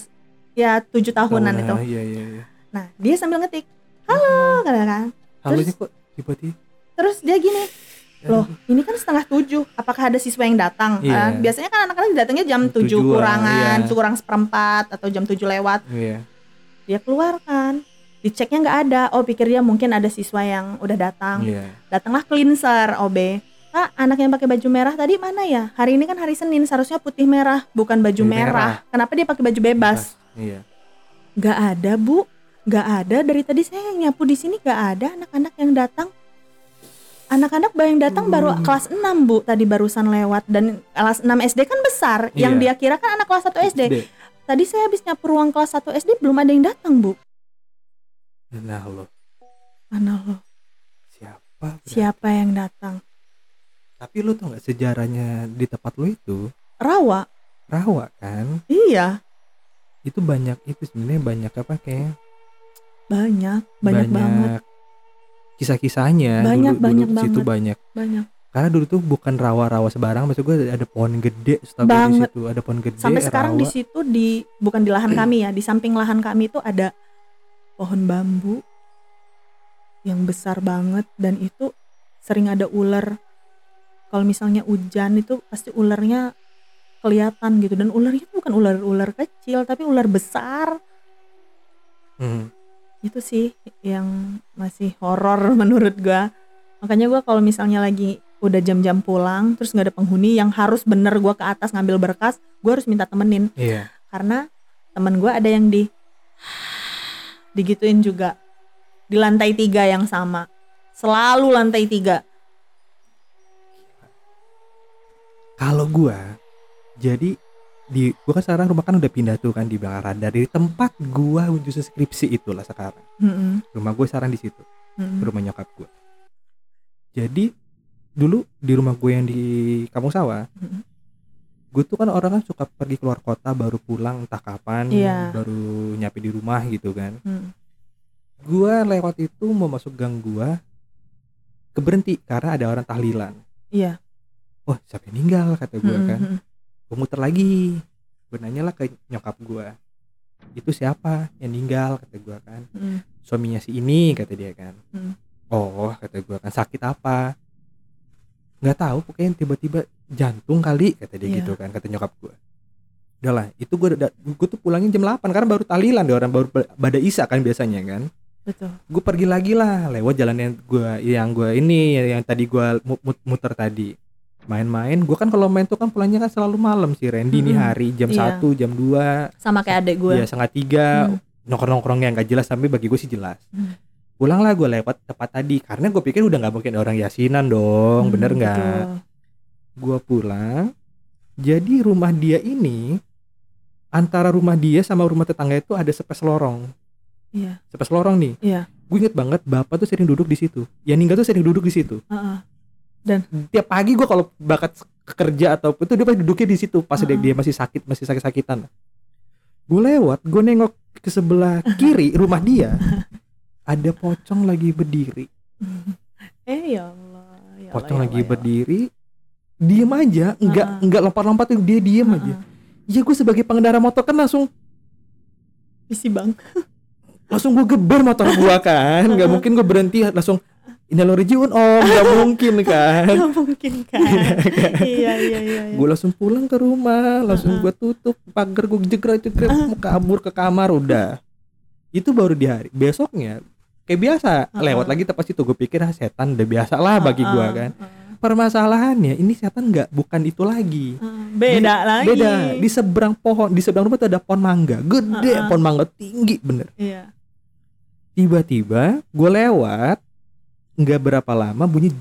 ya tujuh tahunan Oh, itu. iya iya iya. Nah dia sambil ngetik halo kan kan. Halunya Terus- kok tiba-tiba? terus dia gini loh ini kan setengah tujuh apakah ada siswa yang datang? Iya. Kan biasanya kan anak-anak datangnya jam tujuh kurangan iya. kurang seperempat atau jam tujuh lewat. Iya. Dia keluar kan diceknya nggak ada oh pikir dia mungkin ada siswa yang udah datang iya datanglah cleanser OB Kak, anak yang pakai baju merah tadi mana ya? Hari ini kan hari Senin, seharusnya putih merah, bukan baju merah. merah. Kenapa dia pakai baju bebas? iya Gak ada, Bu. Gak ada. Dari tadi saya nyapu di sini gak ada anak-anak yang datang. Anak-anak yang datang baru Hmm. kelas 6, Bu. Tadi barusan lewat dan kelas 6 SD kan besar. Yang Iya. dia kira kan anak kelas 1 SD. SD. Tadi saya habis nyapu ruang kelas 1 SD belum ada yang datang, Bu. Nah lo Mana lo? siapa Siapa yang datang? tapi lo tau nggak sejarahnya di tempat lo itu Rawa. rawa kan Iya, itu banyak itu sebenarnya banyak apa kayak banyak, banyak, banget, kisah-kisahnya Banyak, dulu, banyak dulu situ banget. banyak banyak. karena dulu tuh bukan rawa-rawa sebarang maksud gue ada pohon gede setahu gue di Banget. situ ada pohon gede Sampai sekarang di rawa. situ di bukan di lahan kami ya, di samping lahan kami itu ada pohon bambu yang besar banget dan itu sering ada ular. Kalau misalnya hujan itu pasti ularnya kelihatan gitu dan ularnya bukan ular-ular kecil tapi ular besar. Hmm. Itu sih yang masih horor *laughs* menurut gua. Makanya gua kalau misalnya lagi udah jam-jam pulang terus nggak ada penghuni yang harus bener gua ke atas ngambil berkas, gua harus minta temenin iya karena temen gue ada yang di digituin juga di lantai tiga yang sama Selalu lantai tiga. Kalau gua jadi di gua kan sekarang rumah kan udah pindah tuh kan di belakang radar dari tempat gua untuk skripsi itulah sekarang. Mm-mm. Rumah gue sekarang di situ, Mm-mm. rumah nyokap gua. Jadi dulu di rumah gue yang di Kampung Sawah, Mm-mm. Gue tuh kan orang kan suka pergi keluar kota baru pulang entah kapan, Iya. baru nyapi di rumah gitu kan. Mm. Gua lewat itu mau masuk gang gua keberhenti karena ada orang tahlilan. Iya. Wah siapa yang meninggal kata gua Mm-mm. kan. Gue muter lagi, gue nanya lah ke nyokap gua itu siapa yang meninggal kata gua kan. Suaminya si ini kata dia kan. Oh kata gua kan sakit apa? Nggak tahu pokoknya tiba-tiba jantung kali kata dia Iya. gitu kan kata nyokap gua. Udah lah itu gue gue tuh pulangin jam 8 karena baru tahlilan deh orang baru pada isa kan biasanya kan Betul. gue pergi lagi lah lewat jalan yang gue yang gue ini yang tadi gue muter tadi main-main gue kan kalau main tuh kan pulangnya kan selalu malam sih Randy nih Mm-mm. hari jam Iya. 1 jam 2 Sama kayak adek gue. ya setengah tiga Hmm. nongkrong-nongkrong yang gak jelas tapi bagi gue sih jelas Hmm. Pulang lah gue lewat tepat tadi karena gue pikir udah nggak mungkin orang yasinan dong Hmm, bener nggak gue pulang jadi rumah dia ini antara rumah dia sama rumah tetangga itu ada sepes lorong Iya. sepes lorong nih Iya. gue inget banget bapak tuh sering duduk di situ yang ninggal tuh sering duduk di situ Heeh. tiap pagi gue kalau bakat kerja atau itu dia pasti duduknya di situ pas dia, Heeh. dia masih sakit masih sakit sakitan gue lewat gue nengok ke sebelah kiri rumah dia *laughs* ada pocong lagi berdiri *laughs* Eh ya Allah. Ya pocong Allah, ya lagi Allah, ya berdiri diem aja nggak Heeh. nggak lompat-lompat dia diem Allah. aja Heeh. Iya gue sebagai pengendara motor kan langsung Isi bang. *laughs* langsung gue geber motor gua kan nggak mungkin gue berhenti langsung ini lo rejiun om *laughs* nggak mungkin kan Gak mungkin kan. iya iya iya. iya. gue langsung pulang ke rumah langsung gue tutup pagar gue jegrek jegrek mau kabur ke kamar udah itu baru di hari besoknya kayak biasa Uh-uh. lewat lagi tepat situ gue pikir ah, setan udah biasa lah bagi gua Heeh, kan permasalahannya ini setan nggak bukan itu lagi heeh. Beda lagi. beda di seberang pohon di seberang rumah tuh ada pohon mangga gede Uh-uh. pohon mangga tinggi bener Iya. tiba-tiba gue lewat nggak berapa lama bunyi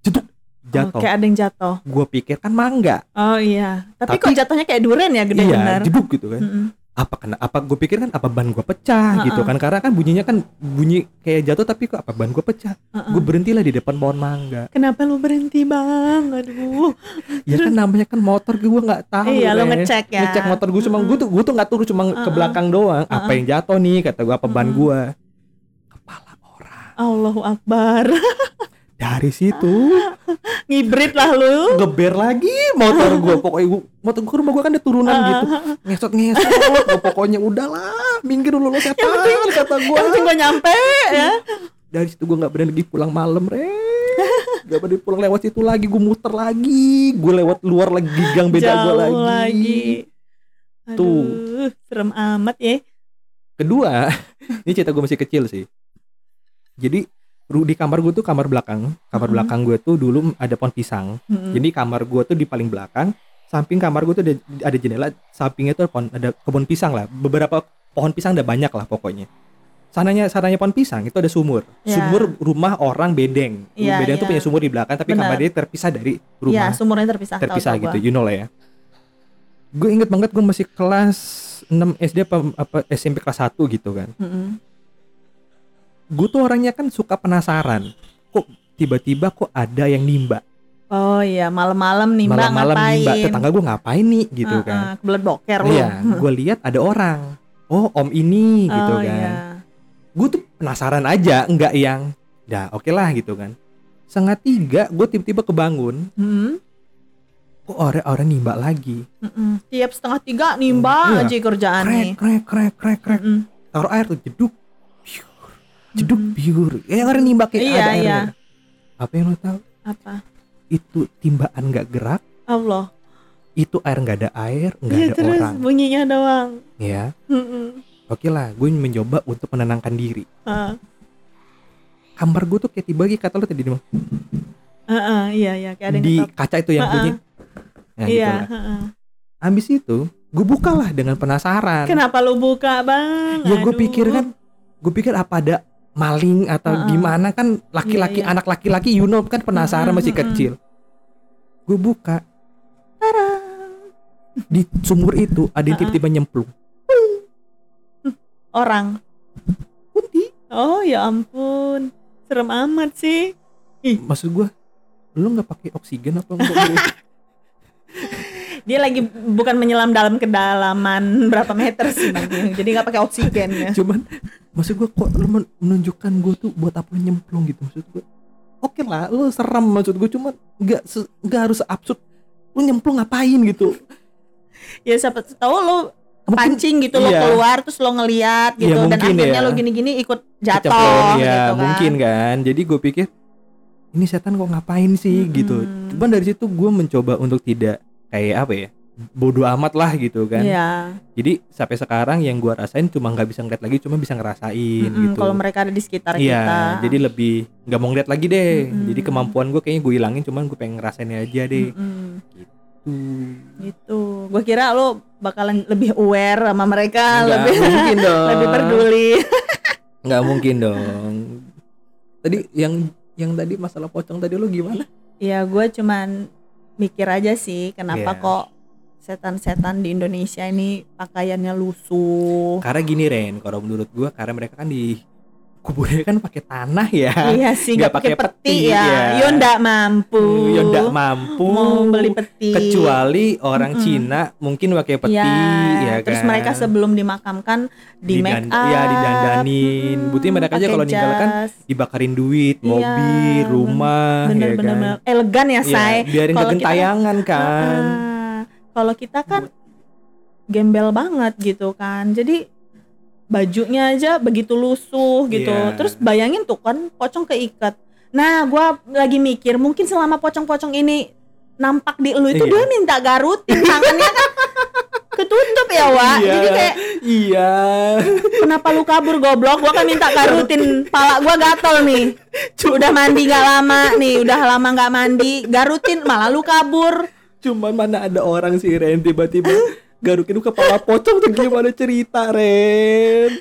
jeduk Oh, jatuh kayak ada yang jatuh. gue pikir kan mangga Oh iya. Tapi, Tapi- kok jatuhnya kayak durian ya gede iya benar. jeduk gitu kan Mm-mm. Apa kena apa gue pikir kan apa ban gue pecah Uh-uh. gitu kan karena kan bunyinya kan bunyi kayak jatuh tapi kok apa ban gue pecah Heeh. gue berhentilah di depan pohon mangga Kenapa lu berhenti bang? Aduh. ya kan namanya kan motor gue nggak tahu Iya, lo ngecek ya. ngecek motor gue cuma gue tuh gue tuh nggak turun cuma ke Uh-uh. belakang doang apa Uh-uh. yang jatuh nih kata gue apa ban Uh-uh. gue kepala orang Allahu Akbar. *laughs* dari situ *laughs* Ngibrit lah lu. geber lagi motor gue pokoknya gua, motor gue rumah gue kan ada turunan gitu ngesot ngesot *laughs* gua pokoknya udahlah minggir dulu lo setan kata gue Yang penting gue nyampe ya. dari situ gue nggak berani lagi pulang malam re gak berani pulang lewat situ lagi gue muter lagi gue lewat luar lagi gang beda gue Jauh lagi. lagi. Tuh. Aduh, serem amat ya. kedua *laughs* ini cerita gue masih kecil sih jadi di kamar gue tuh kamar belakang kamar Mhm. belakang gue tuh dulu ada pohon pisang Mm-mm. jadi kamar gue tuh di paling belakang samping kamar gue tuh ada, ada jendela sampingnya tuh ada pohon, ada kebun pisang lah beberapa pohon pisang ada banyak lah pokoknya sananya sananya pohon pisang itu ada sumur Ya. sumur rumah orang bedeng Iya, bedeng iya. tuh punya sumur di belakang tapi Benar. kamar dia terpisah dari Iya, rumah sumurnya terpisah. terpisah gitu gua. you know lah ya gue inget banget gue masih kelas 6 SD apa, apa SMP kelas 1 gitu kan Mm-mm. Gue tuh orangnya kan suka penasaran kok tiba-tiba kok ada yang nimba Oh iya, malam-malam nih Mbak malam-malam ngapain? nimba tetangga gue ngapain nih gitu Uh-uh, kan Kebelet boker lu. iya gue lihat ada orang oh om ini gitu oh, kan Iya. gue tuh penasaran aja nggak yang dah oke lah gitu kan setengah tiga gue tiba-tiba kebangun Hmm. kok orang-orang nimba lagi Mm-mm. Tiap setengah tiga nih Mbak Iya. aja kerjaan krek nih. krek krek krek krek Mm-mm. taruh air tuh jeduk jeduk Mm-mm. piur ya orang nimba kayak Iya, ada iya. apa yang lo tahu Apa? itu timbaan nggak gerak Allah. itu air nggak ada air nggak Iya ada terus orang bunyinya doang. ya Mm-mm. oke lah gue mencoba untuk menenangkan diri Ah. kamar gue tuh kayak tiba lagi kata lo tadi di, Ah, ah, iya iya kayak ada yang di ngetop. kaca itu yang Ah, bunyi nah, gitu Iya. lah. ah, ah. Habis itu gue bukalah dengan penasaran Kenapa lu buka bang? ya gue pikir kan gue pikir apa ada maling atau Heeh. gimana kan laki-laki Iya, iya. anak laki-laki you know kan penasaran Mm-mm, masih mm-mm. kecil gue buka Tarang. di sumur itu ada yang Heeh. tiba-tiba nyemplung Orang. kunti Oh ya ampun. Serem amat sih. maksud gue lu nggak pakai oksigen apa enggak *laughs* Dia lagi bukan menyelam dalam kedalaman berapa meter sih. Jadi nggak pakai oksigen ya. cuman maksud gue kok lu men- menunjukkan gue tuh buat apa lu nyemplung gitu maksud gue oke lah lu serem maksud gue cuman nggak nggak harus absurd lu nyemplung ngapain gitu Ya siapa tahu lo Mungkin- pancing gitu lo iya. keluar terus lo ngeliat gitu Iya, dan akhirnya ya. lo gini-gini ikut jatuh ya gitu kan. mungkin kan jadi gue pikir ini setan kok ngapain sih Mm-mm. gitu cuman dari situ gue mencoba untuk tidak kayak apa ya bodoh amat lah gitu kan Iya. jadi sampai sekarang yang gue rasain cuma nggak bisa ngeliat lagi cuma bisa ngerasain Mm-mm, gitu Kalau mereka ada di sekitar Iya, kita. jadi lebih nggak mau ngeliat lagi deh. Mm-mm. Jadi kemampuan gue kayaknya gue hilangin, cuman gue pengen ngerasain aja deh. Mm-mm. Tuh. Gitu. Gue kira lo bakalan lebih aware sama mereka, Nggak lebih mungkin *laughs* dong. lebih peduli. Nggak mungkin dong. Tadi yang yang tadi masalah pocong tadi lo gimana? Ya gue cuman mikir aja sih kenapa Iya. kok setan-setan di Indonesia ini pakaiannya lusuh. Karena gini Ren, kalau menurut gue karena mereka kan di kuburnya kan pakai tanah ya. iya sih nggak pakai peti, peti, ya. ya. Yo ndak mampu. Hmm, ya nggak mampu. mau beli peti. Kecuali orang Mm-mm. Cina mungkin pakai peti, Ya, ya, terus kan? mereka sebelum dimakamkan di make Didan- up. ya, didandanin. Buktinya mereka aja kalau meninggal kan dibakarin duit, Iya, mobil, rumah, bener ya bener, kan? bener. elegan ya, Iya, say. biarin kegentayangan kan. Ah, kalau kita kan gembel banget gitu kan. Jadi bajunya aja begitu lusuh gitu. Iya. Terus bayangin tuh kan pocong keikat. Nah, gua lagi mikir mungkin selama pocong-pocong ini nampak di lu itu Iya. dia minta garutin tangannya kan *laughs* ketutup ya, Wak. Iya. Jadi kayak Iya. kenapa lu kabur goblok? Gua kan minta garutin pala gua gatel nih. Udah mandi gak lama nih, udah lama gak mandi, garutin malah lu kabur. Cuman mana ada orang sih Ren tiba-tiba garukin kepala pocong tuh gimana cerita Ren?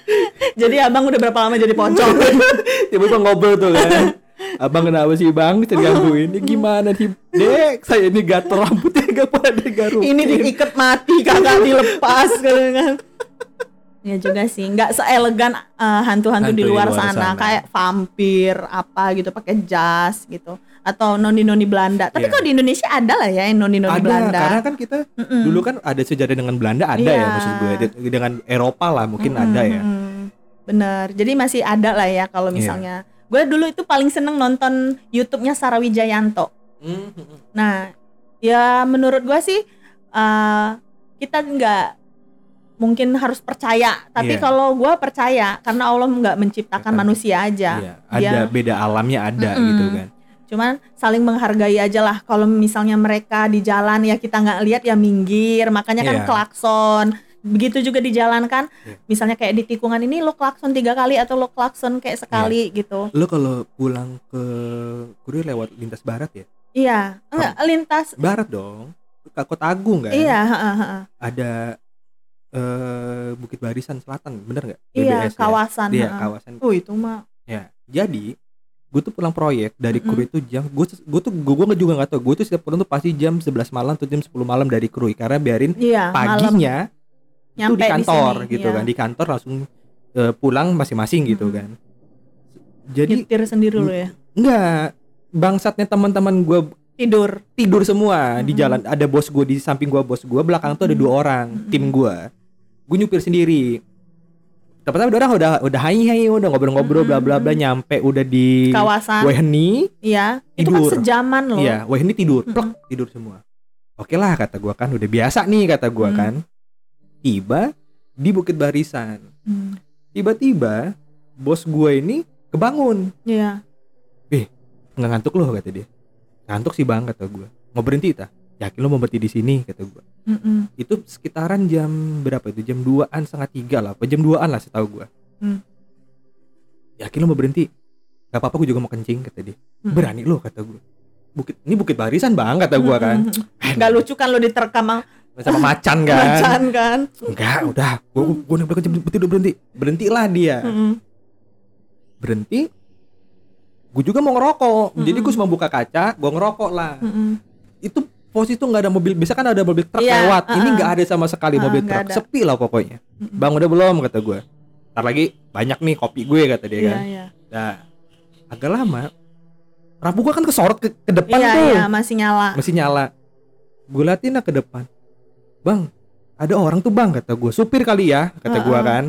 Jadi abang udah berapa lama jadi pocong? *laughs* tiba-tiba ngobrol tuh kan abang kenapa sih bang? Tergangguin ini gimana sih dek? Saya ini gatel rambutnya gak pada digarukin Ini diikat mati kagak dilepas gitu kan. Ya juga sih, nggak seelegan eh, hantu-hantu di luar, luar sana. sana. kayak vampir apa gitu pakai jas gitu atau noni-noni Belanda. Tapi Iya. kalau di Indonesia ada lah ya noni-noni ada Belanda. karena kan kita Mm-mm. dulu kan ada sejarah dengan Belanda ada ya Iya. maksud gue De- dengan Eropa lah mungkin Mm-mm, ada ya. Bener. Jadi masih ada lah ya kalau Iya. misalnya. Gue dulu itu paling seneng nonton YouTube-nya Sarah Wijayanto. Nah, ya menurut gua sih eh, kita nggak mungkin harus percaya, tapi Iya. kalau gua percaya karena Allah nggak menciptakan Betul. manusia aja, Iya, ada Dia- beda alamnya ada Mm-mm. gitu kan cuman saling menghargai aja lah. Kalau misalnya mereka di jalan ya kita nggak lihat ya minggir, makanya kan Iya. klakson. Begitu juga di jalan kan, Iya. misalnya kayak di tikungan ini lo klakson tiga kali atau lo klakson kayak sekali gitu. lo kalau pulang ke kurir lewat lintas barat ya Iya, enggak lintas. barat dong ke Kota Agung kan Iya, ada eh Bukit Barisan Selatan bener nggak? Iya BBS ya? kawasan. Iya, kawasan. Oh itu mah. Ya jadi gue tuh pulang proyek dari kru itu jam gue gue tuh gue gue juga nggak tahu gue tuh setiap pulang tuh pasti jam 11 malam atau jam 10 malam dari kru karena biarin Iya, malam. paginya itu nyampe di kantor sini, gitu iya. kan di kantor langsung eh, pulang masing-masing gitu Mm-mm. kan. Jadi nyetir sendiri lo ya? Enggak bangsatnya teman-teman gue tidur. tidur semua di Mm-mm. jalan ada bos gue di samping gue bos gue belakang tuh ada dua orang tim gue gue nyupir sendiri. Tapi orang udah udah hai hai udah ngobrol-ngobrol bla bla bla Mm-mm. nyampe udah di kawasan. Weheni iya itu kan sejaman loh. Iya Weheni tidur plek tidur semua. Oke lah kata gue kan udah biasa nih kata gue Mm. kan. Tiba di Bukit Barisan. Hmm, tiba-tiba bos gue ini kebangun. Iya. Nggak ngantuk loh kata dia. Ngantuk sih bang kata gue mau berhenti tah yakin lo mau berhenti di sini kata gue Mm-mm. itu sekitaran jam berapa itu? Jam 2an setengah tiga lah apa jam 2an lah setahu gue Hmm. yakin lo mau berhenti. Gak apa-apa gue juga mau kencing kata dia. Mm-mm. berani lo kata gue bukit ini bukit barisan bang kata gue kan. Mm-mm. *laughs* nggak lucu kan lo diterkam sama macan kan? *laughs* Macan kan? Enggak udah. Gue gue gue berhenti berhenti berhenti. Berhentilah dia. Mm-mm. berhenti. Gue juga mau ngerokok. Jadi Mm-mm. gue cuma buka kaca gue ngerokok lah. Mm-mm. itu posisi itu nggak ada mobil biasa kan ada mobil truk Iya, lewat. Ini uh-uh. nggak ada sama sekali Uh, mobil truk. ada. sepi lah pokoknya. Bang udah belum? Kata gue ntar lagi banyak nih kopi gue kata dia Iya, kan. iya. nah agak lama lampu gue kan kesorot ke, ke depan Iya, tuh. iya, masih nyala. masih nyala. Gue liatin lah ke depan. Bang ada orang tuh bang kata gue supir kali ya kata gue Uh-uh. kan.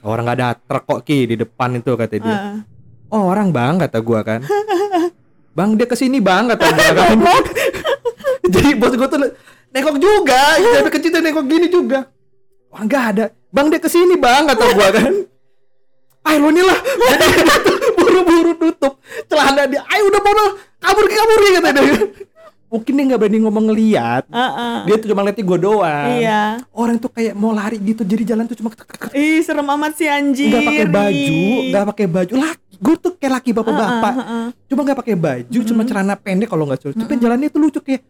Orang nggak ada truk kok ki di depan itu kata dia. Heeh. oh orang bang kata gue *laughs* kan. Bang dia ke sini bang kata gue kan *laughs* jadi bos gue tuh nengok juga. Sampai kecil tuh nengok gini juga. Wah nggak ada. Bang dia ke sini bang kata gue kan. *laughs* Ayo nih lah *laughs* jadi buru-buru tutup celana dia. Ayo udah bono kabur kabur kata dia. Mungkin dia nggak berani ngomong ngeliat. Heeh. dia tuh cuma ngeliatin gue doang. Iya. orang tuh kayak mau lari gitu jadi jalan tuh cuma Ih, serem amat sih anjir. nggak pakai baju nggak pakai baju. Laki gue tuh kayak laki bapak-bapak Heeh, heeh. cuma nggak pakai baju cuma celana pendek kalau nggak salah tapi jalannya tuh lucu kayak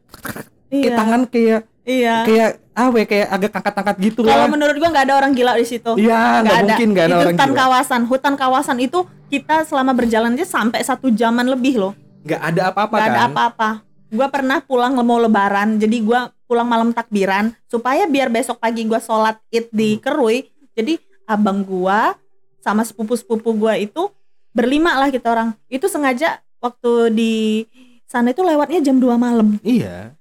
kayak Iya. tangan kayak Iya. kayak awe kayak agak angkat-angkat gitu Kalau menurut gua nggak ada orang gila di situ. iya nggak mungkin nggak ada itu orang hutan gila kawasan. Hutan kawasan itu kita selama berjalan aja sampai satu jaman lebih loh. nggak ada apa-apa Nggak kan ada apa-apa. Gua pernah pulang mau lebaran, jadi gua pulang malam takbiran supaya biar besok pagi gua sholat id di Hmm. Kerui. Jadi abang gua sama sepupu-sepupu gua itu berlima lah kita orang. Itu sengaja waktu di sana itu lewatnya jam 2 malam. iya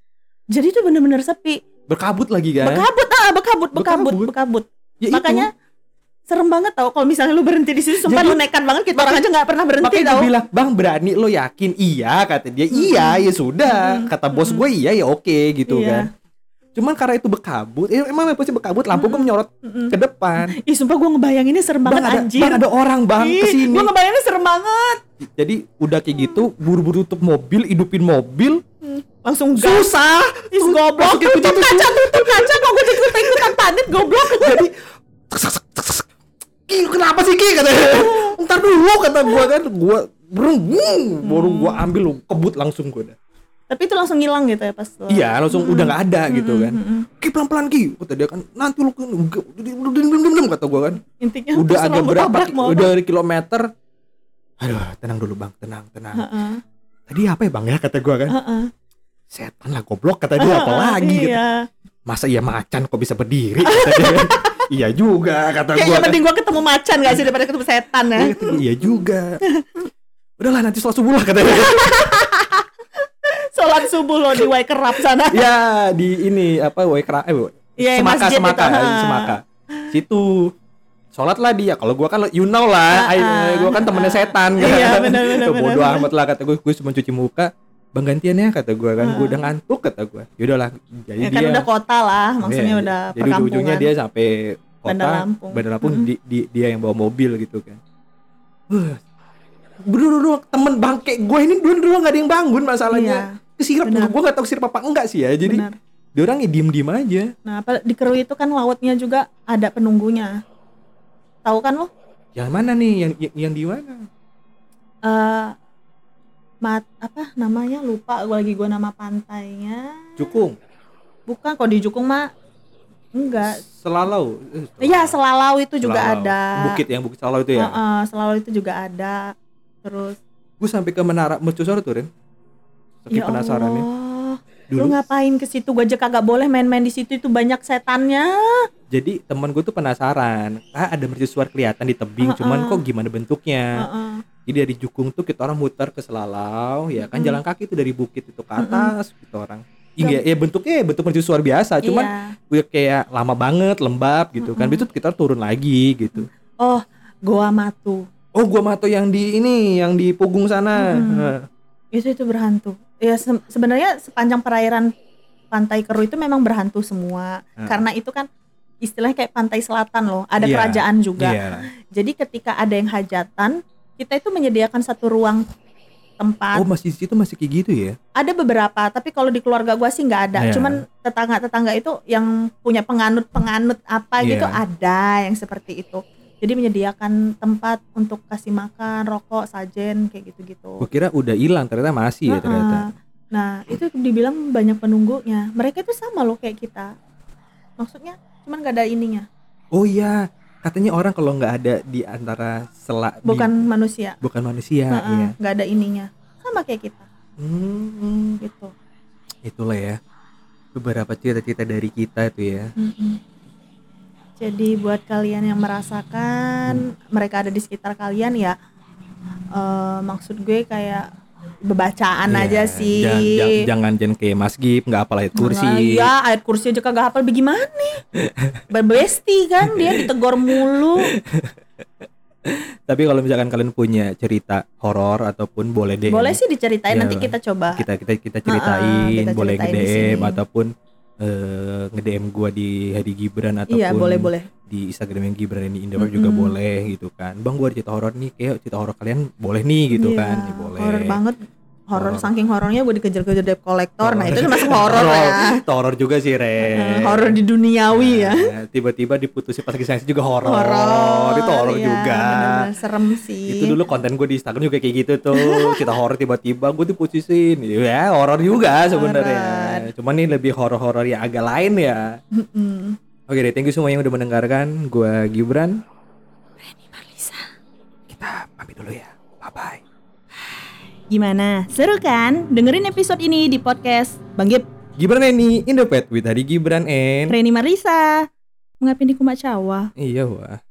Jadi itu bener-bener sepi. berkabut lagi kan Bekabut ah, bekabut, bekabut, Bekabut. bekabut. Ya itu. Makanya serem banget tau kalau misalnya lu berhenti di situ sumpah Jadi- lu nekat banget kita orang aja nggak pernah berhenti makanya tau bilang bang berani lo yakin iya kata dia iya ya sudah kata bos gue iya ya oke gitu Iya. kan cuman karena itu bekabut eh, emang pasti bekabut lampu gue menyorot Mm-mm. ke depan. Ih sumpah gue ngebayanginnya serem bang banget ada anjir. bang ada orang bang Ih, ke sini. Gue ngebayanginnya serem banget. Jadi udah kayak gitu buru-buru tutup mobil hidupin mobil. Langsung gas susah! Ih goblok. Tutup kaca tutup. kaca Kok gue ikut ikutan panik goblok. Jadi Ki kenapa sih Ki? Kata dia. ntar dulu kata gua kan. Gua berung baru gua ambil lu kebut langsung gua dah. Tapi itu langsung ngilang gitu ya pas iya langsung udah nggak ada gitu kan. Ki pelan pelan Ki. Kata dia kan nanti lu kan udah belum belum kata gua kan. Intinya udah agak berapa udah dari kilometer aduh tenang dulu bang tenang tenang. Heeh, tadi apa ya bang ya kata gua kan. Heeh. setan lah goblok kata dia apa *laughs* lagi? Kata. Iya masa iya macan kok bisa berdiri? *laughs* Kata dia. Kan. iya juga kata gua Kayaknya kan. mending gue ketemu macan gak sih daripada ketemu setan ya? Iya, kata iya juga. *laughs* Udahlah nanti sholat subuh lah katanya Sholat subuh lo di Wai Kerap sana. *laughs* Ya di ini apa Waikra eh Iya, semaka semaka itu, ya, semaka. Situ. Sholat lah dia. Kalau gua kan you know lah Ah, ah, gua kan temennya setan. Kan? Iya, benar, benar, bodoh amat lah kata gue gue cuma cuci muka bang gantian ya kata gua kan. Gua Ah. udah ngantuk kata gua. Yaudahlah jadi Ya dia. kan udah kota lah Maksudnya Iya, udah jadi ujung-ujungnya perkampungan. dia sampai kota Bandar Lampung. Bandar Lampung Mm-mm. di, di- dia yang bawa mobil gitu kan. Dulu dulu temen bangke gue ini dulu dulu nggak ada yang bangun masalahnya. Iya, kesirap benar. gue nggak tahu kesirap apa enggak sih ya jadi benar. dia orang ya diem diem aja. Nah apa di Kerui itu kan lautnya juga ada penunggunya. Tahu kan lo? yang mana nih? Yang yang, yang di mana? Eh mat apa namanya? Lupa gue lagi gue nama pantainya. Cukung bukan kok di Jukung mah enggak. Selalau. Eh, iya Selalau itu juga Selalau. ada. Bukit yang bukit Selalau itu ya? Heeh, Selalau itu juga ada. Terus gue sampai ke menara mercusuar tuh Ren saking ya penasarannya Allah dulu lu ngapain ke situ gue aja kagak boleh main-main di situ itu banyak setannya jadi teman gue tuh penasaran ah ada mercusuar kelihatan di tebing Heeh. cuman kok gimana bentuknya Heeh. Jadi dari Jukung tuh kita orang muter ke Selalau, ya kan Mm-mm. jalan kaki tuh dari bukit itu ke atas kita orang. Iya, ya bentuknya ya bentuk mercusuar biasa, cuman iya. udah kayak lama banget, lembab gitu kan. Itu kita turun lagi gitu. oh Goa Matu Oh, gua mato yang di ini, yang di Pugung sana. Nah, itu itu berhantu ya se- sebenarnya sepanjang perairan pantai Keru itu memang berhantu semua Hmm. karena itu kan istilahnya kayak pantai selatan loh ada Iya, kerajaan juga Iya. jadi ketika ada yang hajatan kita itu menyediakan satu ruang tempat Oh, masih situ masih kayak gitu ya? ada beberapa tapi kalau di keluarga gua sih nggak ada Iya. cuman tetangga tetangga itu yang punya penganut penganut apa gitu Iya. ada yang seperti itu jadi menyediakan tempat untuk kasih makan rokok sajen kayak gitu gitu Gua kira udah hilang, ternyata masih ya ternyata. Nah, itu dibilang banyak penunggunya. Mereka itu sama loh kayak kita. Maksudnya cuman gak ada ininya. Oh iya, katanya orang kalau nggak ada di antara sela di- bukan manusia bukan manusia iya. nggak ada ininya sama kayak kita Hmm, gitu itulah ya beberapa cerita-cerita dari kita itu ya Mm-mm. Jadi buat kalian yang merasakan mereka ada di sekitar kalian ya eh, maksud gue kayak bebacaan Iya, aja sih jangan, jangan, jangan jangan kayak Mas Gip nggak apal ayat kursi Nah, Iya, ayat kursi aja kagak hafal bagaimana? Berbesti kan dia ditegor mulu. tapi kalau misalkan kalian punya cerita horor ataupun boleh DM Boleh sih diceritain Iya. nanti kita coba. kita kita kita ceritain kita boleh ceritain sini. ataupun eh, nge-DM gua di Hadi Gibran ataupun Iya, boleh boleh. di Instagram yang Gibran ini Indoweb juga Mm-mm. boleh gitu kan bang gua ada cerita horor nih kayak cerita horor kalian boleh nih gitu Iya, kan ya, boleh Horor banget. Horor Horor. saking horornya gue dikejar-kejar debt collector. Nah, itu masuk horor ya. Itu horor juga sih re Horor di duniawi ya. Nah, tiba-tiba diputusin pas lagi sayang juga horor Horor. itu horor iya, juga bener-bener serem sih. itu dulu konten gue di Instagram juga kayak gitu tuh cerita horor tiba-tiba gue diputusin ya horor juga sebenarnya cuman ini lebih horor-horor yang agak lain ya oke deh thank you semua yang udah mendengarkan gue Gibran kita pamit dulu ya Gimana? Seru kan? Dengerin episode ini di podcast Bang Gip, Gibran ini Indopet with Hari Gibran and Reni Marisa. Mengapin di Kumacawa. iya wah